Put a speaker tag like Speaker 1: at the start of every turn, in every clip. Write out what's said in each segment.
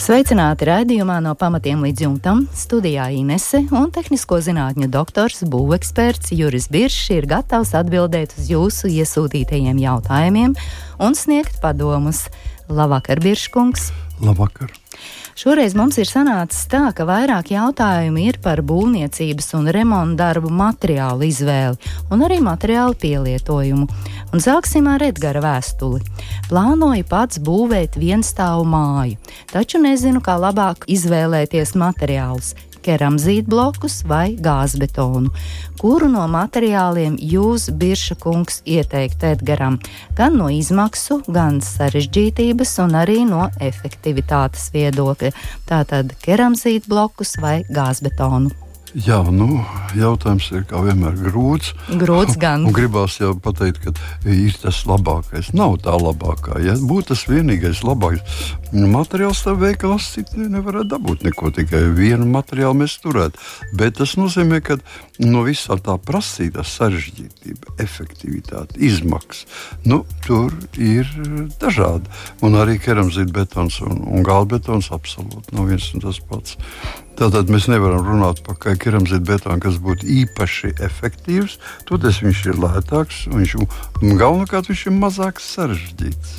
Speaker 1: Sveicināti raidījumā no pamatiem līdz jumtam. Studijā Inese un tehnisko zinātņu doktors, būveksperts Juris Biršs ir gatavs atbildēt uz jūsu iesūtītajiem jautājumiem un sniegt padomus. Labvakar, Birškungs!
Speaker 2: Labvakar!
Speaker 1: Šoreiz mums ir sanācis tā, ka vairāk jautājumu ir par būvniecības un remonta darbu materiālu izvēli un arī materiālu pielietojumu. Un sāksim ar Edgara vēstuli. Plānoju pats būvēt vienstāvu māju, taču nezinu, kā labāk izvēlēties materiālus keramzītblokus vai gāzbetonu. Kuru no materiāliem jūs, Birša kungs, ieteikt Edgaram? Gan no izmaksu, gan sarežģītības un arī no efektivitātes viedokļa. Tātad keramzītblokus vai gāzbetonu.
Speaker 2: Jā, nu, jautājums ir kā vienmēr grūts.
Speaker 1: Grūts gan.
Speaker 2: Un gribās jau pateikt, ka ir tas labākais. Nav tā labākā. Ja būtu tas vienīgais labākais materiāls, tad veikalos citu nevarētu dabūt neko. Tikai vienu materiālu mēs turētu. Bet tas nozīmē, ka no visā tā prasītā sarežģītība, efektivitāte, izmaksas, nu, tur ir dažādi. Un arī keramzīta betons un, un gālbetons absolūti nav viens un tas pats. Tātad mēs nevaram runāt par keramzītu betonu, kas būtu īpaši efektīvs. Toties viņš ir lētāks un viņš, galvenokārt viņš ir mazāk sarežģīts.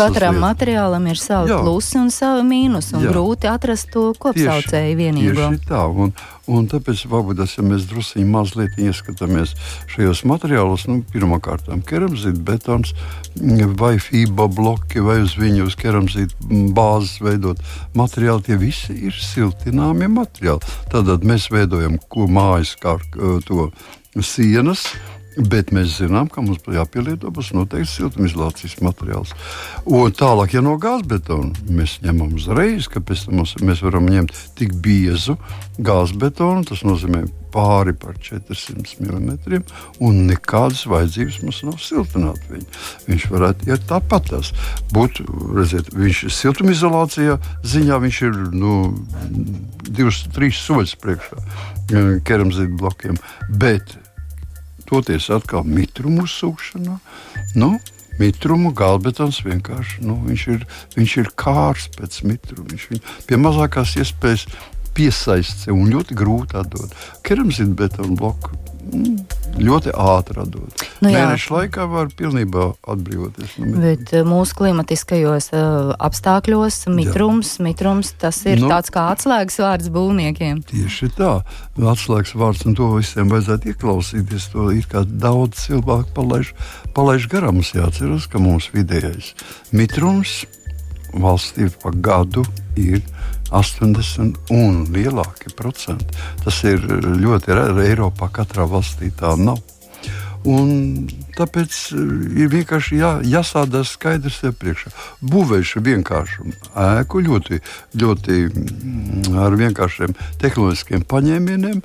Speaker 1: Katram materiālam ir savi plusi un savi mīnusi, grūti atrast to kopsaucēju vienīgo.
Speaker 2: Tieši tā, un, un tāpēc varbūt, ja mēs druskuļi mazliet ieskatāmies šajos materiālos, nu, pirmkārt, keramzīta betons vai FIBA bloki vai uz viņu uz keramzīta bāzes veidot materiāli, tie visi ir silti siltināmie materiāli. Tad mēs veidojam mājas kā to sienas. Bet mēs zinām, ka mums jāpielieto būs noteikti siltumizolācijas materiāls. Un tālāk, ja no gāzbetona mēs ņemam uzreiz, ka tam mēs varam ņemt tik biezu gāzbetonu, tas nozīmē pāri par 400 mm, un nekādas vajadzības mums nav siltināt viņu. Viņš varētu iet tāpat. Būt, redziet, viņš ir siltumizolācijā ziņā, viņš ir nu, divus, trīs soļus priekšā eh, keramzīta blokiem. Bet toties atkal mitrumu uzsūkšanā. Nu, mitrumu galbetons vienkārši nu, viņš ir, viņš ir kārs pēc mitruma. Viņš viņu pie mazākās iespējas piesaistīt un ļoti grūti atdot. Keramzīta betona bloku ļoti ātri atdot. Nu, Mēneša laikā var pilnībā atbrīvoties.
Speaker 1: No Bet eh, mūsu klimatiskajos uh, apstākļos mitrums, jā. mitrums tas ir nu, tāds kā atslēgas vārds būvniekiem.
Speaker 2: Tieši tā, atslēgas vārds, un to visiem vajadzētu ieklausīties. To ir kā daudz cilvēku palaiž, palaiž garām. Mums jāatceras, ka mūsu vidējais mitrums valstī pa gadu ir 80 un lielāki procenti. Tas ir ļoti reti. Eiropā katrā valstī tā nav. Un tāpēc eh, ir vienkārši jā, jāsādā skaidrs sev priekšā. Būvēšu vienkāršu ēku ļoti, ļoti mm, ar vienkāršiem tehnoloģiskiem paņēmieniem,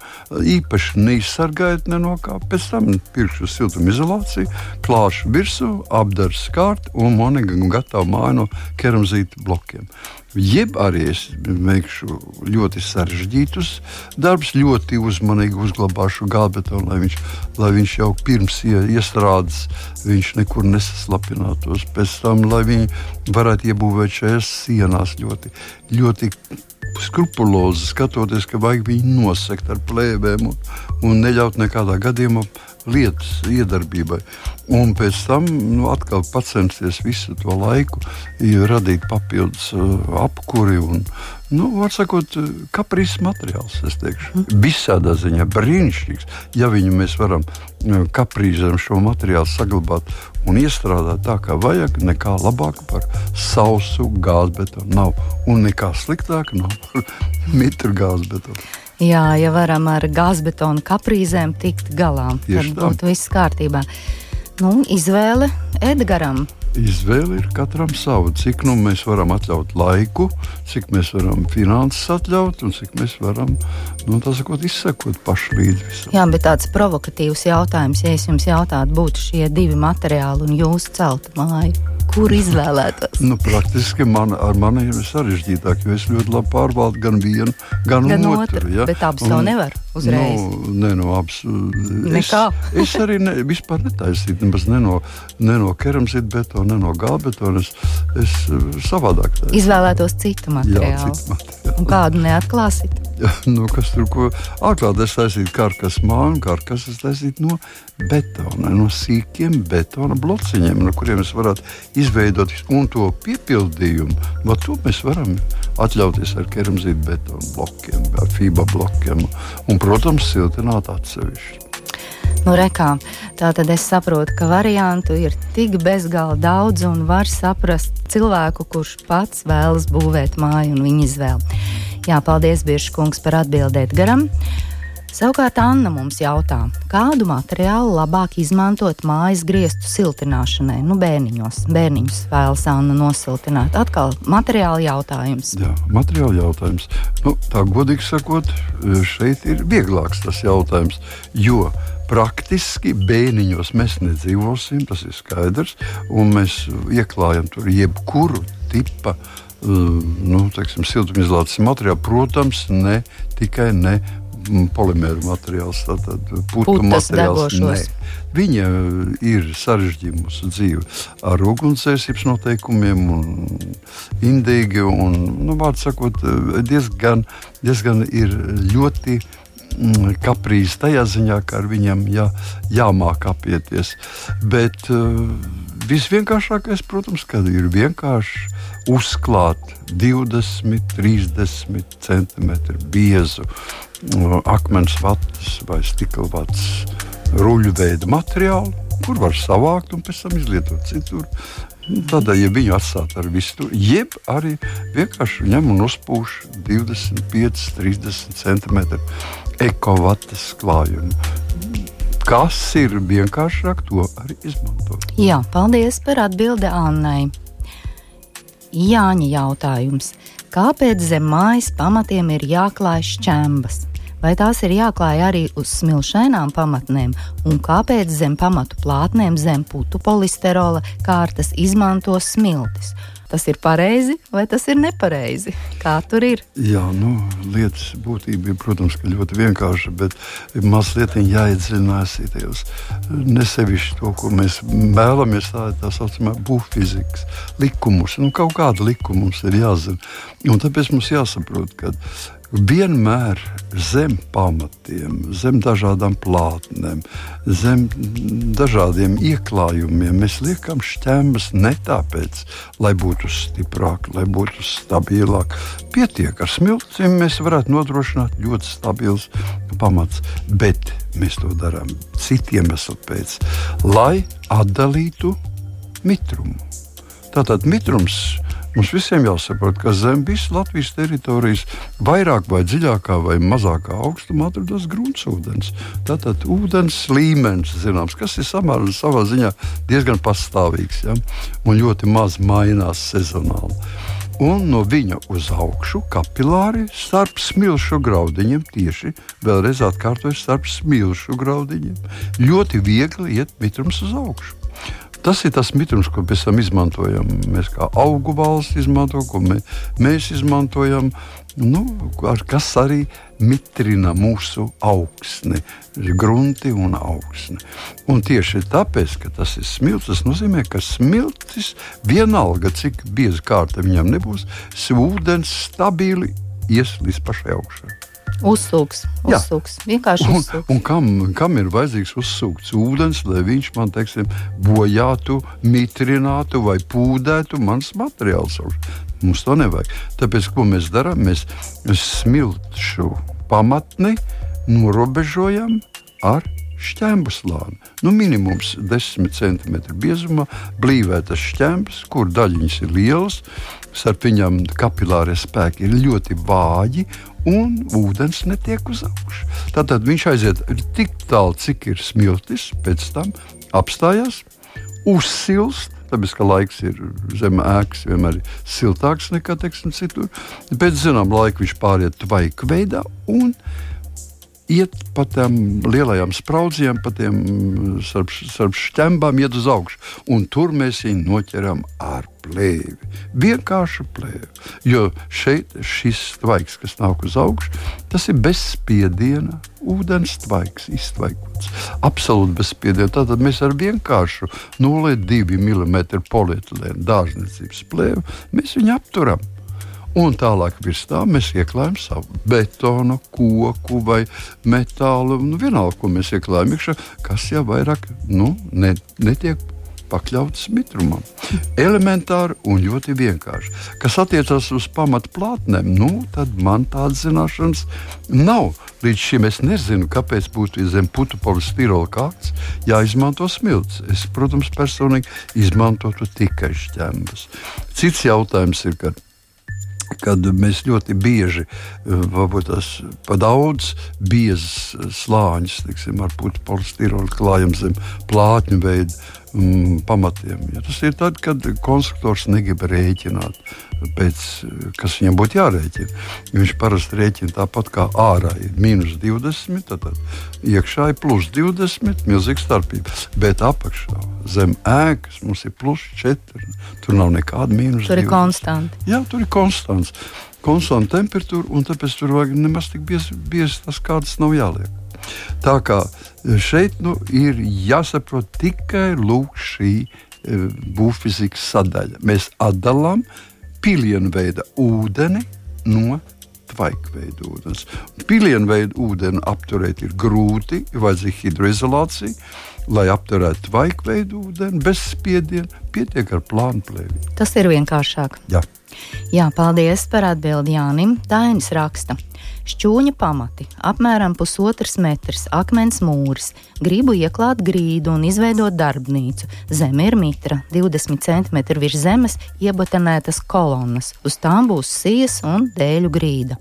Speaker 2: īpaši neizsargājot ne no kā. Pēc tam pirkšu siltumizolāciju, klāšu virsū, apdaru skārtu un man ir gatava māja no keramzīta blokiem. Jeb arī es veikšu ļoti sarežģītus darbus, ļoti uzmanīgi uzglabāšu gābetonu, lai viņš, lai viņš jau pirms iestrādes viņš nekur nesaslapinātos. Pēc tam, lai viņi varētu iebūvēt šajās sienās ļoti, ļoti skrupulozi, skatoties, ka vajag viņu nosegt ar plēvēm un, un neļaut nekādā gadījumā lietas iedarbībai. Un pēc tam nu, atkal censties visu to laiku radīt papildus uh, apkuri un, nu, var sakot, kaprīzes materiāls. Visādā ziņā brīnišķīgs. Ja viņu mēs varam uh, kaprīzēm šo materiālu saglabāt un iestrādāt tā, kā vajag, nekā labāk par sausu gāzbetonu nav. Un nekā sliktāk nav par mitru gāzbetonu.
Speaker 1: Jā, ja varam ar gāzbetonu kaprīzēm tikt galā, Tieši tad būtu viss kārtībā. Nu, izvēle Edgaram.
Speaker 2: Izvēle ir katram sava. Cik nu mēs varam atļaut laiku, cik mēs varam finanses atļaut un cik mēs varam nu, sakot, izsekot paši līdzi visam.
Speaker 1: Jā, bet tāds provokatīvs jautājums, ja es jums jautātu, būtu šie divi materiāli un jūsu celta māja. Kur izvēlētos?
Speaker 2: Nu, praktiski man, ar mani ir sarežģītāk, jo es ļoti labi pārvaldu gan vienu, gan,
Speaker 1: gan
Speaker 2: otru.
Speaker 1: otru ja? Bet abas to nevar uzreiz.
Speaker 2: Nu, ne no abas.
Speaker 1: Nekā.
Speaker 2: Es, es arī ne, vispār netaisītu nemaz ne no, ne no keramzīta betona, ne no gābetona. Es, es savādāk. Tā.
Speaker 1: Izvēlētos citu materiālu. Jā, citu materiālu. Un kādu neatklāsit?
Speaker 2: nu, kas tur ko atklāt, es taisītu karkas māju, karkas es taisītu no betona, no sīkiem betona blociņiem, no kuriem mēs varētu izveidot un to piepildījumu. No to mēs varam atļauties ar keramzītu betonu blokiem, ar FIBA blokiem un, protams, siltināt atsevišķi.
Speaker 1: Nu, rekā, tā tad es saprotu, ka variantu ir tik bezgalīgi daudz, un var saprast cilvēku, kurš pats vēlas būvēt māju un viņa izvēli. Jā, paldies, Biržkungs, par atbildēt garam. Savukārt Anna mums jautā, kādu materiālu labāk izmantot mājas griestu siltināšanai, nu, bērniņos. Bērniņus vēlas Anna nosiltināt. Atkal materiāla jautājums.
Speaker 2: Jā, materiāla jautājums. Nu, tā godīgi sakot, šeit ir vieglāks tas jautājums, jo praktiski bērniņos mēs nedzīvosim, tas ir skaidrs, un mēs ieklājam tur jebkuru tipu nu, teiksim, siltumizolācijas materiālu, protams, ne tikai ne polimēru materiāls, tātad putu materiāls. Viņa ir sarežģījusi mūsu dzīvi ar ugunsdzēsības noteikumiem, un indīgi. Un, nu, sakot, diezgan, diezgan ir ļoti kaprīzi tajā ziņā, ka ar viņiem jā, jāmāk apieties. Bet uh, visvienkāršākais, protams, ir vienkārši uzklāt 20, 30 cm biezu akmens vatas vai stikla vatas ruļveida materiālu, kur var savākt un pēc tam izlietot citur. Tādēļ, ja viņu atstāt ar visu, jeb arī vienkārši ņem un uzpūš 25, 30 cm ekovatas klājumu. Kas ir vienkāršāk, to arī izmantot.
Speaker 1: Jā, paldies par atbildi Annai. Jāņa jautājums. Kāpēc zem mājas pamatiem ir jāklāj šķembas? Vai tās ir jāklāj arī uz smilšainām pamatnēm, un kāpēc zem pamatu plātnēm zem putu polisterola kārtas izmanto smiltis? tas ir pareizi vai tas ir nepareizi? Kā tur ir?
Speaker 2: Jā, nu, lietas būtība ir, protams, ļoti vienkārša, bet mazliet jāiedziļinās tajos nesevišķi to, ko mēs vēlamies. Tā ir tā saucamā būvfizikas likumus. Nu, kaut kāda likuma mums ir jāzina. Un tāpēc mums jāsaprot, ka vienmēr zem pamatiem, zem dažādām plātnēm, zem dažādiem ieklājumiem mēs liekam šķēmas ne tāpēc, lai būtu stiprāk, lai būtu stabilāk. Pietiek ar smiltīm, mēs varētu nodrošināt ļoti stabils pamats, bet mēs to darām citiem iemeslu pēc, lai atdalītu mitrumu. Tātad mitrums Mums visiem jāsaprot, ka zem visas Latvijas teritorijas vairāk vai dziļākā vai mazākā augstumā atrodas gruntsūdens. Tātad ūdens līmenis, zināms, kas ir samērā savā ziņā diezgan pastāvīgs ja? un ļoti maz mainās sezonāli un no viņa uz augšu kapilāri starp smilšu graudiņiem, tieši vēlreiz atkārtoju, starp smilšu graudiņiem. Ļoti viegli iet mitrums uz augšu. Tas ir tas mitrums, ko mēs izmantojam. Mēs kā augu valsts izmantojam, ko mē, mēs izmantojam, nu, kas arī mitrina mūsu augsni, grunti un augsni. Un tieši tāpēc, ka tas ir smilts, tas nozīmē, ka smiltis vienalga, cik bieza kārta viņam nebūs, ūdens stabili ies līdz pašai augšai.
Speaker 1: Uzsūks, uzsūks. vienkārši uzsūks.
Speaker 2: Un, un kam, kam ir vajadzīgs uzsūkts ūdens, lai viņš man, teiksim, bojātu, mitrinātu vai pūdētu mans materiāls? Mums to nevajag. Tāpēc, ko mēs darām, mēs smilšu pamatni norobežojam ar šķēmu slāni. Nu, minimums 10 cm biezumā, blīvētas šķēmas, kur daļiņas ir lielas, starp viņām kapilārie spēki ir ļoti vāji un ūdens netiek uz augšu. Tātad viņš aiziet tik tālu, cik ir smiltis, pēc tam apstājās, uzsilst, tāpēc ka laiks ir zem ēkas vienmēr ir siltāks nekā teiksim, citur. Pēc zināmā laika viņš pāriet tvaika veidā un iet pa tām lielajām spraudzījām, pa tiem starp, starp šķembām, iet uz augšu. Un tur mēs viņu noķeram ar plēvi. Vienkārši plēvi. Jo šeit šis tvaiks, kas nāk uz augšu, tas ir bezspiediena ūdens tvaiks, iztvaikots. Absolūti bezspiediena. Tātad mēs ar vienkāršu 0,2 mm polietilēnu dārzniecības plēvi viņu apturam. Un tālāk virs tā mēs ieklājam savu betonu, koku vai metālu. Nu, vienalga, ko mēs ieklājam iekšā, kas jau vairāk nu, ne, netiek pakļauts mitrumam. Elementāri un ļoti vienkārši. Kas attiecas uz pamatplātnēm, nu, tad man tādas zināšanas nav. Līdz šim es nezinu, kāpēc būtu zem putu polistirola kārtas jāizmanto smilts. Es, protams, personīgi izmantotu tikai šķembas. Cits jautājums ir, ka kad mēs ļoti bieži, eh, varbūt tas pa daudz, biezas slāņus, tiksim, ar putekļu polistirolu klājam zem plātņu veidu mm, pamatiem. Ja tas ir tad, kad konstruktors negrib rēķināt, pēc, kas viņam būtu jārēķina. Viņš parasti rēķina tāpat kā ārā ir mīnus 20, tad, iekšā ir plus 20, milzīga starpība. Bet apakšā zem ēkas mums ir plus 4. Tur nav nekāda mīnus.
Speaker 1: Tur 20. ir konstants.
Speaker 2: Jā, tur ir konstants. Konstanta temperatūra, un tāpēc tur vajag nemaz tik biezi, biezi tas kārtas nav jāliek. Tā kā šeit nu, ir jāsaprot tikai šī e, būvfizikas sadaļa. Mēs atdalām pilienu veidu ūdeni no tvaika veidu ūdens. Pilienu veidu ūdeni apturēt ir grūti, ir vajadzīga hidroizolācija. Lai apturētu tvaika veidu ūdeni bez spiediena, pietiek ar plānu plēvi.
Speaker 1: Tas ir vienkāršāk.
Speaker 2: Jā.
Speaker 1: Jā, paldies par atbildi Jānim. Dainis raksta. Šķūņa pamati, apmēram pusotrs metrs, akmens mūris. Gribu ieklāt grīdu un izveidot darbnīcu. Zeme ir mitra, 20 cm virs zemes iebatanētas kolonnas. Uz tām būs sijas un dēļu grīda.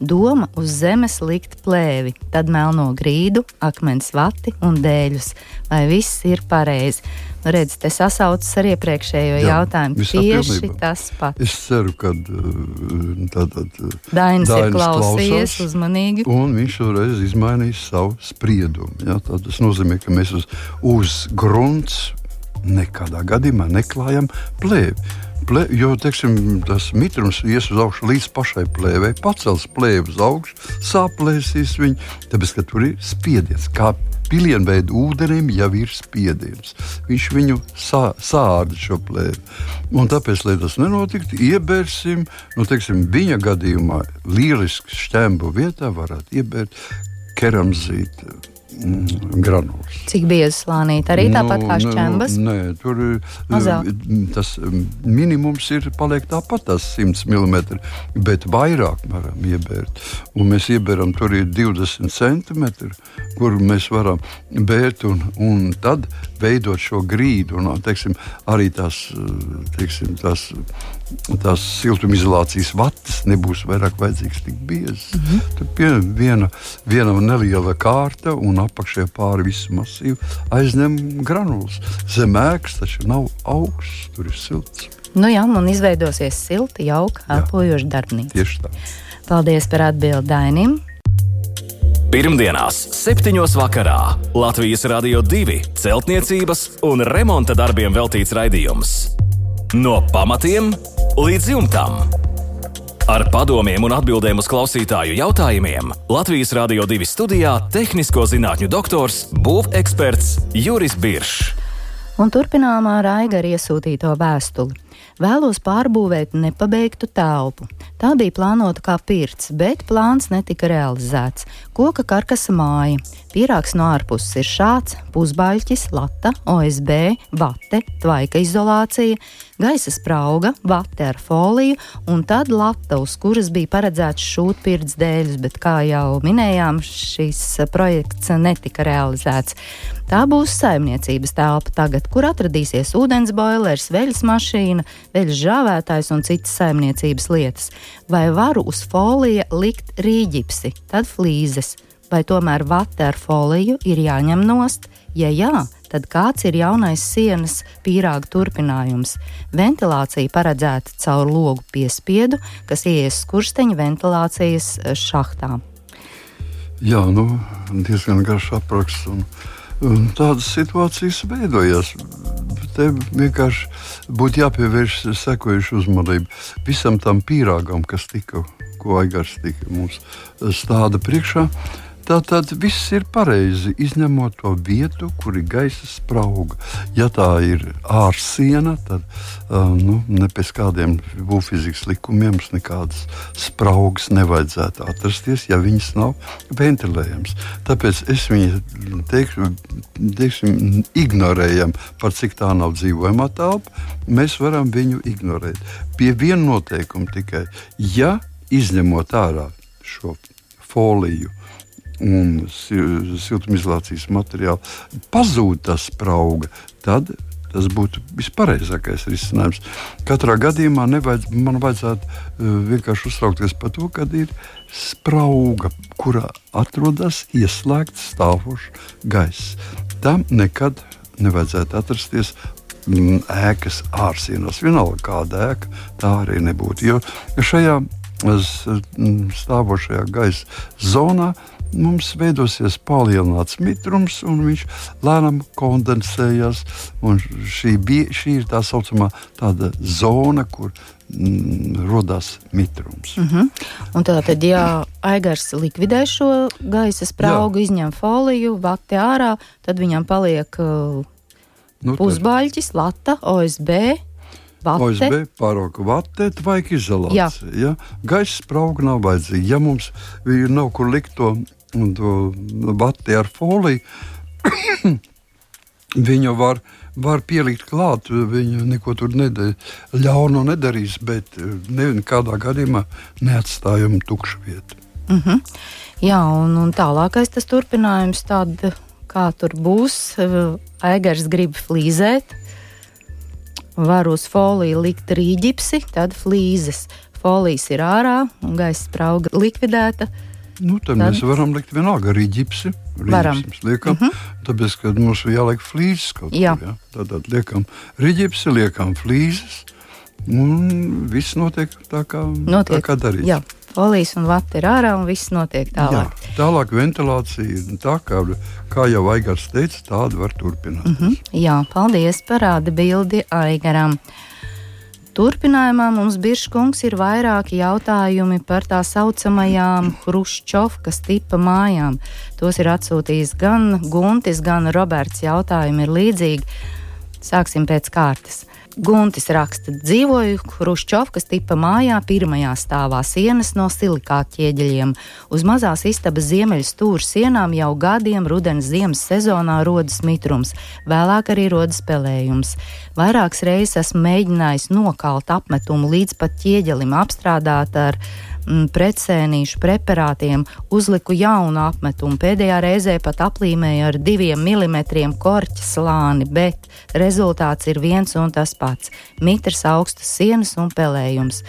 Speaker 1: Doma uz zemes likt plēvi, tad melno grīdu, akmens vati un dēļus. Vai viss ir pareizi? Nu, redz, te sasaucas ar iepriekšējo Jā, jautājumu. Tieši pilnībā. tas pats.
Speaker 2: Es ceru, ka uh, tātad uh,
Speaker 1: Dainis ir klausījies uzmanīgi.
Speaker 2: Un viņš šoreiz izmainīs savu spriedumu. Ja? Tas nozīmē, ka mēs uz, uz grunts nekādā gadījumā neklājam plēvi. Ple, jo teiksim, tas mitrums ies uz augšu līdz pašai plēvei, pacels plēvi uz augšu, sāplēsīs viņu, tāpēc ka tur ir spiediens. Kā pilienveida ūdenim jau ir spiediens. Viņš viņu sā, sārda šo plēvi. Un tāpēc, lai tas nenotiktu, iebērsim, nu, teiksim, viņa gadījumā lieliski šķembu vietā varētu iebērt keramzītu granulas.
Speaker 1: Cik bieza slānīta? Arī tāpat nu, kā šķembas?
Speaker 2: Nē, tur Mazāk. tas minimums ir paliek tāpat, tas 100 mm, bet vairāk varam iebērt. Un mēs iebēram tur ir 20 cm, kur mēs varam bērt un, un tad veidot šo grīdu. Un, teiksim, arī tās, teiksim, tās tās siltumizolācijas vatas nebūs vairāk vajadzīgas tik biezas. Mm -hmm. Tur pie viena, viena neliela kārta un apakšē pāri visu masīvu aizņem granulas. Zem ēkas taču nav augsts, tur ir silts.
Speaker 1: Nu jā, un izveidosies silta, jauka, elpojoša darbnīca.
Speaker 2: Tieši tā.
Speaker 1: Paldies par atbildi Dainim.
Speaker 3: Pirmdienās, 7. vakarā Latvijas Rādio 2 celtniecības un remonta darbiem veltīts raidījums. No pamatiem līdz jumtam. Ar padomiem un atbildēm uz klausītāju jautājumiem Latvijas Rādio 2 studijā - tehnisko zinātņu doktors, būveksperts Juris Biršs.
Speaker 1: Un turpinājumā Raiga ar iesūtīto vēstuli. Vēlos pārbūvēt nepabeigtu telpu. Tā bija plānota kā pirts, bet plāns netika realizēts. Koka karkasa māja. Pierāks no ārpuses ir šāds: pusbaļķis, lata, OSB, vate, tvaika izolācija, gaisa sprauga, vate ar foliju un tad lata, uz kuras bija paredzēts šūt pirts dēļus, bet kā jau minējām, šis projekts netika realizēts. Tā būs saimniecības telpa tagad, kur atradīsies ūdens boilers, veļas mašīna, veļas žāvētājs un citas saimniecības lietas. Vai varu uz folija likt rīģipsi, tad flīzes, vai tomēr vate ar foliju ir jāņem nost, Ja jā, tad kāds ir jaunais sienas pīrāga turpinājums? Ventilācija paredzēta caur logu piespiedu, kas ieies skursteņa ventilācijas šahtā.
Speaker 2: Jā, nu, diezgan garš apraksts. Un, un tādas situācijas veidojās. Te vienkārši būtu jāpievērš sekojuši uzmanību visam tam pīrāgam, kas tika, ko Aigars tika mums stāda priekšā. Uh, Tā tad viss ir pareizi, izņemot to vietu, kur ir gaisa sprauga. Ja tā ir ārsiena, tad uh, nu, ne pēc kādiem būvfizikas likumiem nekādas spraugas nevajadzētu atrasties, ja viņas nav ventilējamas. Tāpēc es viņu teikšu, teiksim, ignorējam, par cik tā nav dzīvojamā telpa. Mēs varam viņu ignorēt. Pie viena noteikuma tikai, ja izņemot ārā šo foliju un siltumizolācijas materiālu, pazūd tas sprauga, tad tas būtu vispareizākais risinājums. Katrā gadījumā nevajadz, man vajadzētu uh, vienkārši uztraukties par to, ka ir sprauga, kurā atrodas ieslēgts stāvošs gaiss. Tam nekad nevajadzētu atrasties mm, ēkas ārsienās. Vienalga, kāda ēka tā arī nebūtu. Jo šajā mm, stāvošajā gaisa zonā mums veidosies palielināts mitrums, un viņš lēnām kondensējas. Šī, bija, šī ir tā saucamā zona, kur mm, radās mitrums.
Speaker 1: Uh mhm. -huh. Tā tad, ja aigars likvidē šo gaisa spraugu, Jā. izņem foliju, vati ārā, tad viņam paliek uh, nu, pusbaļķis, lata, OSB. Vate.
Speaker 2: OSB pārauga vate, vajag izolāciju. Ja? Gaisa sprauga nav vajadzīga. Ja mums nav kur likt to un to vati ar foliju. Viņu var, var pielikt klāt, viņa neko tur nedara, ļaunu nedarīs, bet eh, nekādā gadījumā neatstājam tukšu vietu.
Speaker 1: Mm -hmm. Jā, un, un tālākais tas turpinājums, tad, kā tur būs, Eigars grib flīzēt, var uz foliju likt rīģipsi, tad flīzes. Folijas ir ārā un gaisa sprauga likvidēta.
Speaker 2: Nu, tad, tad mēs varam likt vienalga arī ģipsi. Varam. Liekam, mhm. -huh. Tāpēc, kad mums ir jāliek flīzes kaut kur. Ja? Tad, tad liekam rīģipsi, liekam flīzes. Un viss notiek tā, kā, notiek. tā kā darīts. Jā.
Speaker 1: Folijas un vati ir ārā, un viss notiek tālāk.
Speaker 2: Jā, tālāk ventilācija, tā kā, kā jau Aigars teica, tāda var turpināties. Uh
Speaker 1: mhm. -huh. Jā, paldies, parāda bildi Aigaram. Uh, Turpinājumā mums Biržkungs ir vairāki jautājumi par tā saucamajām Hruščovkas tipa mājām. Tos ir atsūtījis gan Guntis, gan Roberts. Jautājumi ir līdzīgi. Sāksim pēc kārtas. Guntis raksta, dzīvoju Hruščovkas tipa mājā, pirmajā stāvā sienas no silikāta ķieģeļiem. Uz mazās istabas ziemeļu stūra sienām jau gadiem rudens ziemas sezonā rodas mitrums, vēlāk arī rodas pelējums. Vairākas reizes esmu mēģinājis nokalt apmetumu līdz pat ķieģelim apstrādāt ar mm, pretsēnīšu preparātiem, uzliku jaunu apmetumu. Pēdējā reizē pat aplīmēju ar diviem milimetriem korķa slāni, bet rezultāts ir viens un tas pats - mitrs, augstas sienas un pelējums.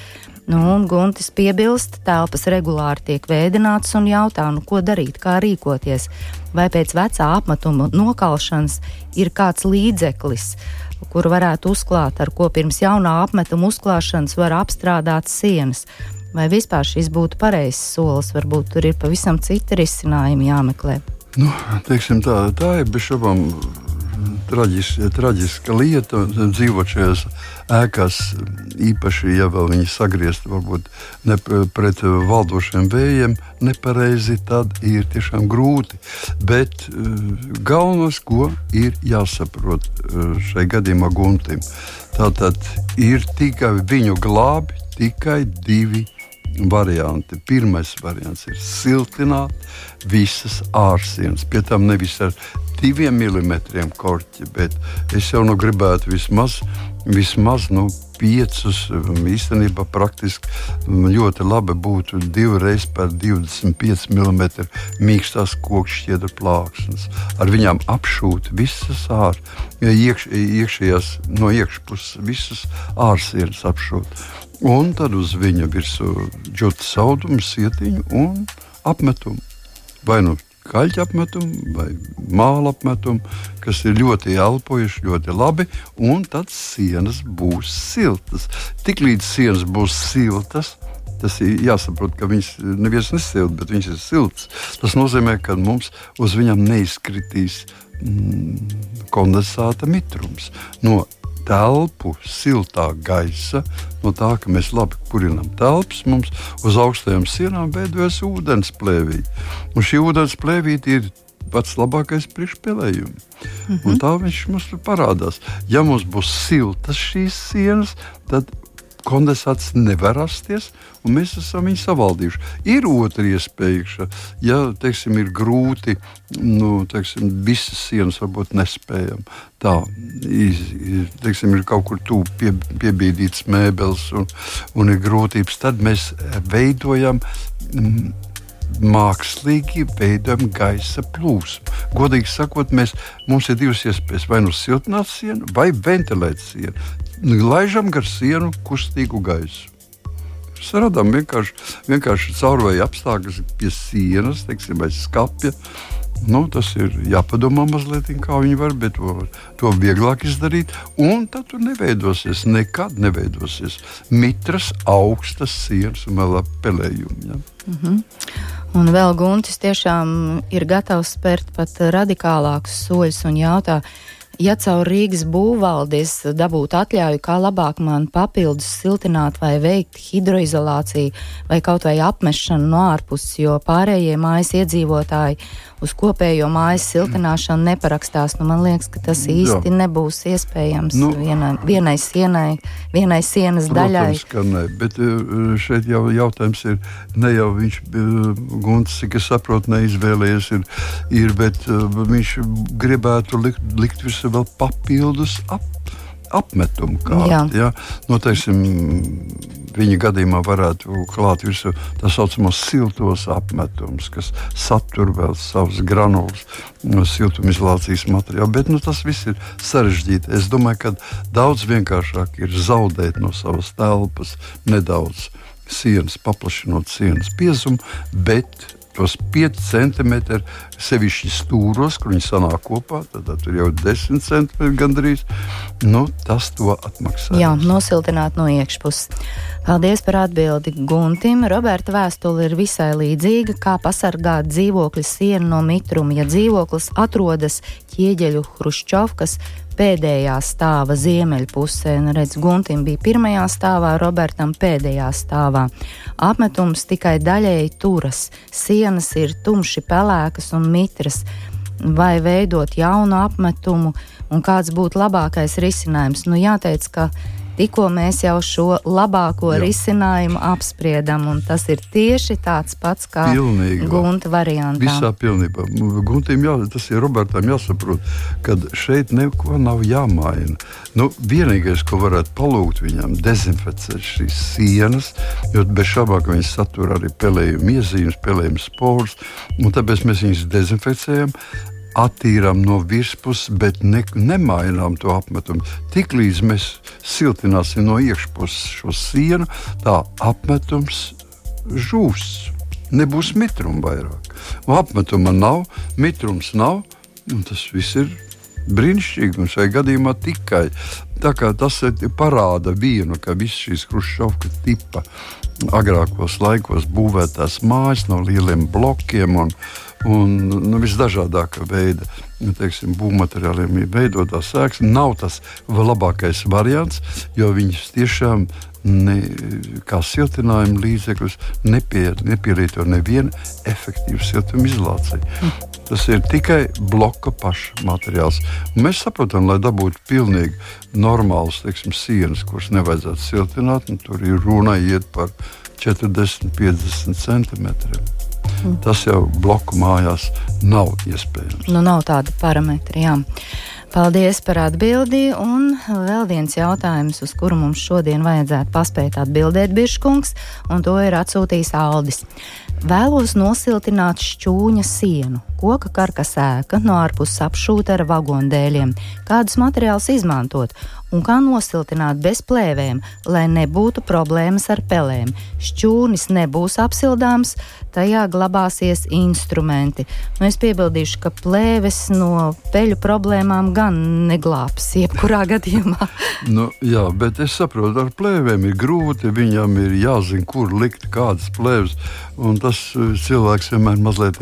Speaker 1: Nu, un Guntis piebilst, telpas regulāri tiek vēdināts un jautā, nu, ko darīt, kā rīkoties. Vai pēc vecā apmetuma nokalšanas ir kāds līdzeklis, kuru varētu uzklāt, ar ko pirms jaunā apmetuma uzklāšanas var apstrādāt sienas. Vai vispār šis būtu pareizs solis, varbūt tur ir pavisam citi risinājumi jāmeklē?
Speaker 2: Nu, teiksim, tā, tā ir bez šaubām traģiska, traģiska lieta dzīvot šajās ēkās, īpaši, ja vēl viņi sagriezti varbūt ne pret valdošiem vējiem, nepareizi, tad ir tiešām grūti. Bet uh, galvenais, ko ir jāsaprot uh, šai gadījumā guntim, tātad ir tikai viņu glābi tikai divi varianti. Pirmais variants ir siltināt visas ārsienas, pie tam nevis ar diviem milimetriem korķi, bet es jau nu gribētu vismaz, vismaz nu, piecus. Īstenībā praktiski ļoti labi būtu divreiz par 25 mm mīkstās kokšķiedra plāksnes. Ar viņām apšūt visas ārā, iekš, iekšējās no iekšpuses, visas ārsienas apšūt. Un tad uz viņa virsū džotas audumu, sietiņu un apmetumu. Vai nu kaļķa apmetumi vai māla apmetumi, kas ir ļoti elpojuši, ļoti labi, un tad sienas būs siltas. Tiklīdz sienas būs siltas, tas ir jāsaprot, ka viņas neviens nesilda, bet viņas ir siltas. Tas nozīmē, ka mums uz viņiem neizkritīs mm, kondensāta mitrums. No telpu siltā gaisa, no tā, ka mēs labi kurinām telpas, mums uz augstajām sienām veidojas ūdens plēvīte. Un šī ūdens plēvīte ir pats labākais priekšpēlējums. Mm -hmm. Tā viņš mums parādās. Ja mums būs siltas šīs sienas, tad kondensāts nevar rasties, un mēs esam viņu savaldījuši. Ir otra iespēja, ja teiksim, ir grūti, nu, teiksim, visas sienas varbūt nespējam. Tā teiksim, ir kaut kur tuvu pie, piebīdīts mēbeles un, un ir grūtības, tad mēs veidojam. Mm, mākslīgi veidojam gaisa plūsmu. Godīgi sakot, mēs, mums ir divas iespējas. Vai nu siltināt sienu, vai ventilēt sienu laižam gar sienu kustīgu gaisu. Radām vienkārši, vienkārši caurvēju apstākļus pie sienas, teiksim, vai skapja. Nu, tas ir jāpadomā mazliet, kā viņi var, bet to, vieglāk izdarīt. Un tad tur neveidosies, nekad neveidosies mitras, augstas sienas un vēl pelējumi. Ja? Mm -hmm.
Speaker 1: Un vēl Guntis tiešām ir gatavs spērt pat radikālākus soļus un jautāt, ja caur Rīgas būvvaldes dabūtu atļauju, kā labāk man papildus siltināt vai veikt hidroizolāciju vai kaut vai apmešanu no ārpuses, jo pārējie mājas iedzīvotāji uz kopējo mājas siltināšanu neparakstās. Nu, man liekas, ka tas īsti Jā. nebūs iespējams nu, vienai, vienai sienai, vienai sienas
Speaker 2: protams,
Speaker 1: daļai.
Speaker 2: Ka ne, bet eh, šeit jau jautājums ir, ne jau viņš, eh, Gunts, cik es saprotu, neizvēlējies, ir, ir bet eh, viņš gribētu likt, likt visu vēl papildus ap apmetumu kārtu. Ja? Nu, teiksim, viņa gadījumā varētu klāt virsū tā saucamos siltos apmetumus, kas satur vēl savus granulas no siltumizolācijas materiālu. Bet nu, tas viss ir sarežģīti. Es domāju, ka daudz vienkāršāk ir zaudēt no savas telpas nedaudz sienas, paplašinot sienas biezumu, bet tos 5 centimetrus, sevišķi stūros, kur viņi sanāk kopā, tad, tad tur jau ir 10 centimetri gandrīz. Nu, tas to atmaksā.
Speaker 1: Jā, nosiltināt no iekšpuses. Paldies par atbildi Guntim. Roberta vēstule ir visai līdzīga, kā pasargāt dzīvokļa sienu no mitruma, ja dzīvoklis atrodas ķieģeļu hruščovkas pēdējā stāva ziemeļpusē. Nu, redz, Guntim bija pirmajā stāvā, Robertam pēdējā stāvā. Apmetums tikai daļēji turas, sienas ir tumši pelēkas un mitras. Vai veidot jaunu apmetumu, un kāds būtu labākais risinājums? Nu, jāteic, ka Tikko mēs jau šo labāko Jā. risinājumu apspriedam, un tas ir tieši tāds pats kā. Gunta variantā.
Speaker 2: Visā pilnībā. Guntim jā, tas ir Robertam jāsaprot, ka šeit neko nav jāmaina. Nu, vienīgais, ko varētu palūgt viņam, dezinficēt šīs sienas, jo bez šaubām viņas satur arī pelējumu iezīmes, pelējumu sporus, un tāpēc mēs viņus dezinficējam attīrām no virspuses, bet ne, nemainām to apmetumu. Tiklīdz mēs siltināsim no iekšpuses šo sienu, tā apmetums žūs. Nebūs mitruma vairāk. Apmetuma nav, mitrums nav, un tas viss ir brīnišķīgi. Un šajā gadījumā tikai tas parāda vienu, ka visas šīs Hruškovka tipa agrākos laikos būvētās mājas no lieliem blokiem un, un nu, visdažādākā veida nu, teiksim, būvmateriāliem veidotās sēklas nav tas labākais variants, jo viņas tiešām ne, kā siltinājuma līdzekļus nepie, nepielieto nevienu efektīvu siltumizolāciju. Mm. Tas ir tikai bloka paša materiāls. Mēs saprotam, lai dabūtu pilnīgi normālas teiksim, sienas, kuras nevajadzētu siltināt, tur ir runa iet par 40, 50 centimetriem. Mm. Tas jau bloku mājās nav iespējams.
Speaker 1: Nu, nav tāda parametra. Jā. Paldies par atbildi, un vēl viens jautājums, uz kuru mums šodien vajadzētu paspēt atbildēt Biržkungs, un to ir atsūtījis Aldis. Vēlos nosiltināt šķūņa sienu, koka karkas ēka no ārpuses apšūta ar vagondēļiem. Kādus materiālus izmantot? Un kā nosiltināt bez plēvēm, lai nebūtu problēmas ar pelēm. Šķūnis nebūs apsildāms, tajā glabāsies instrumenti. Nu, es piebildīšu, ka plēves no peļu problēmām gan neglābs jebkurā gadījumā.
Speaker 2: nu, jā, bet es saprotu, ar plēvēm ir grūti. Viņam ir jāzina, kur likt kādas plēves. Tas eh, cilvēks vienmēr mazliet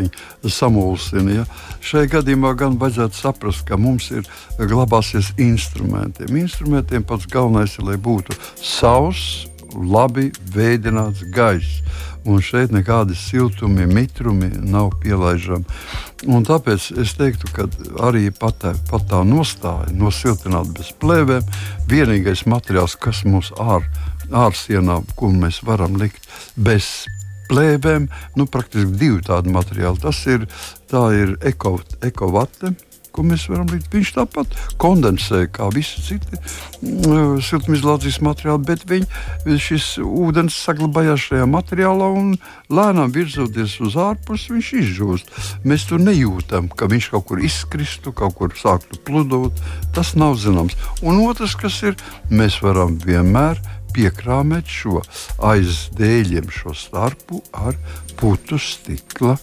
Speaker 2: samulsina. Ja? Šai gadījumā gan vajadzētu saprast, ka mums ir glabāsies instrumentiem. Instrumentiem pats galvenais ir, lai būtu sauss, labi veidināts gaiss. Un šeit nekādi siltumi, mitrumi nav pielaižami. Un tāpēc es teiktu, ka arī pat tā, pat tā nostāja nosiltināt bez plēvēm, vienīgais materiāls, kas mums ār, ārsienā, ko mēs varam likt bez plēvēm, nu, praktiski divi tādi materiāli. Tas ir, ir eko, ekovate ko mēs varam likt. Viņš tāpat kondensē kā visi citi mm, siltumizolācijas materiāli, bet viņ, šis ūdens saglabājās šajā materiālā un lēnām virzoties uz ārpusi, viņš izžūst. Mēs tur nejūtam, ka viņš kaut kur izkristu, kaut kur sāktu pludot. Tas nav zināms. Un otrs, kas ir, mēs varam vienmēr piekrāmēt šo aiz dēļiem, šo starpu ar putu stikla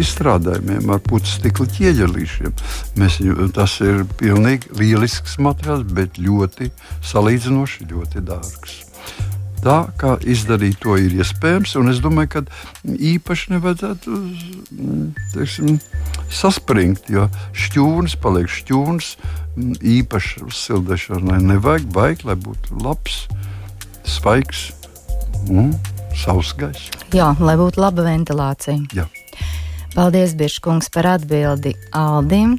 Speaker 2: izstrādājumiem, ar putekļu stikla ķieģelīšiem. Mēs, tas ir pilnīgi lielisks materiāls, bet ļoti salīdzinoši ļoti dārgs. Tā kā izdarīt to ir iespējams, un es domāju, ka īpaši nevajadzētu teiksim, saspringt, jo šķūnis paliek šķūnis. Īpaši uzsildīšanai nevajag, vajag, lai būtu labs, svaigs un sauss gaiss.
Speaker 1: Jā, lai būtu laba ventilācija.
Speaker 2: Jā.
Speaker 1: Paldies, Biržkungs, par atbildi Aldim.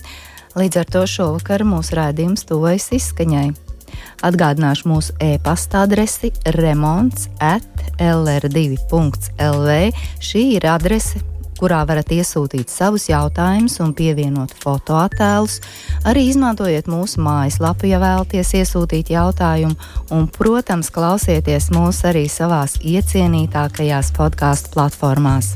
Speaker 1: Līdz ar to šovakar mūsu rādījums tuvojas izskaņai. Atgādināšu mūsu e-pasta adresi remonds at lr2.lv. Šī ir adrese, kurā varat iesūtīt savus jautājumus un pievienot fotoattēlus. Arī izmantojiet mūsu mājaslapu, ja vēlaties iesūtīt jautājumu, un, protams, klausieties mūs arī savās iecienītākajās podkāstu platformās.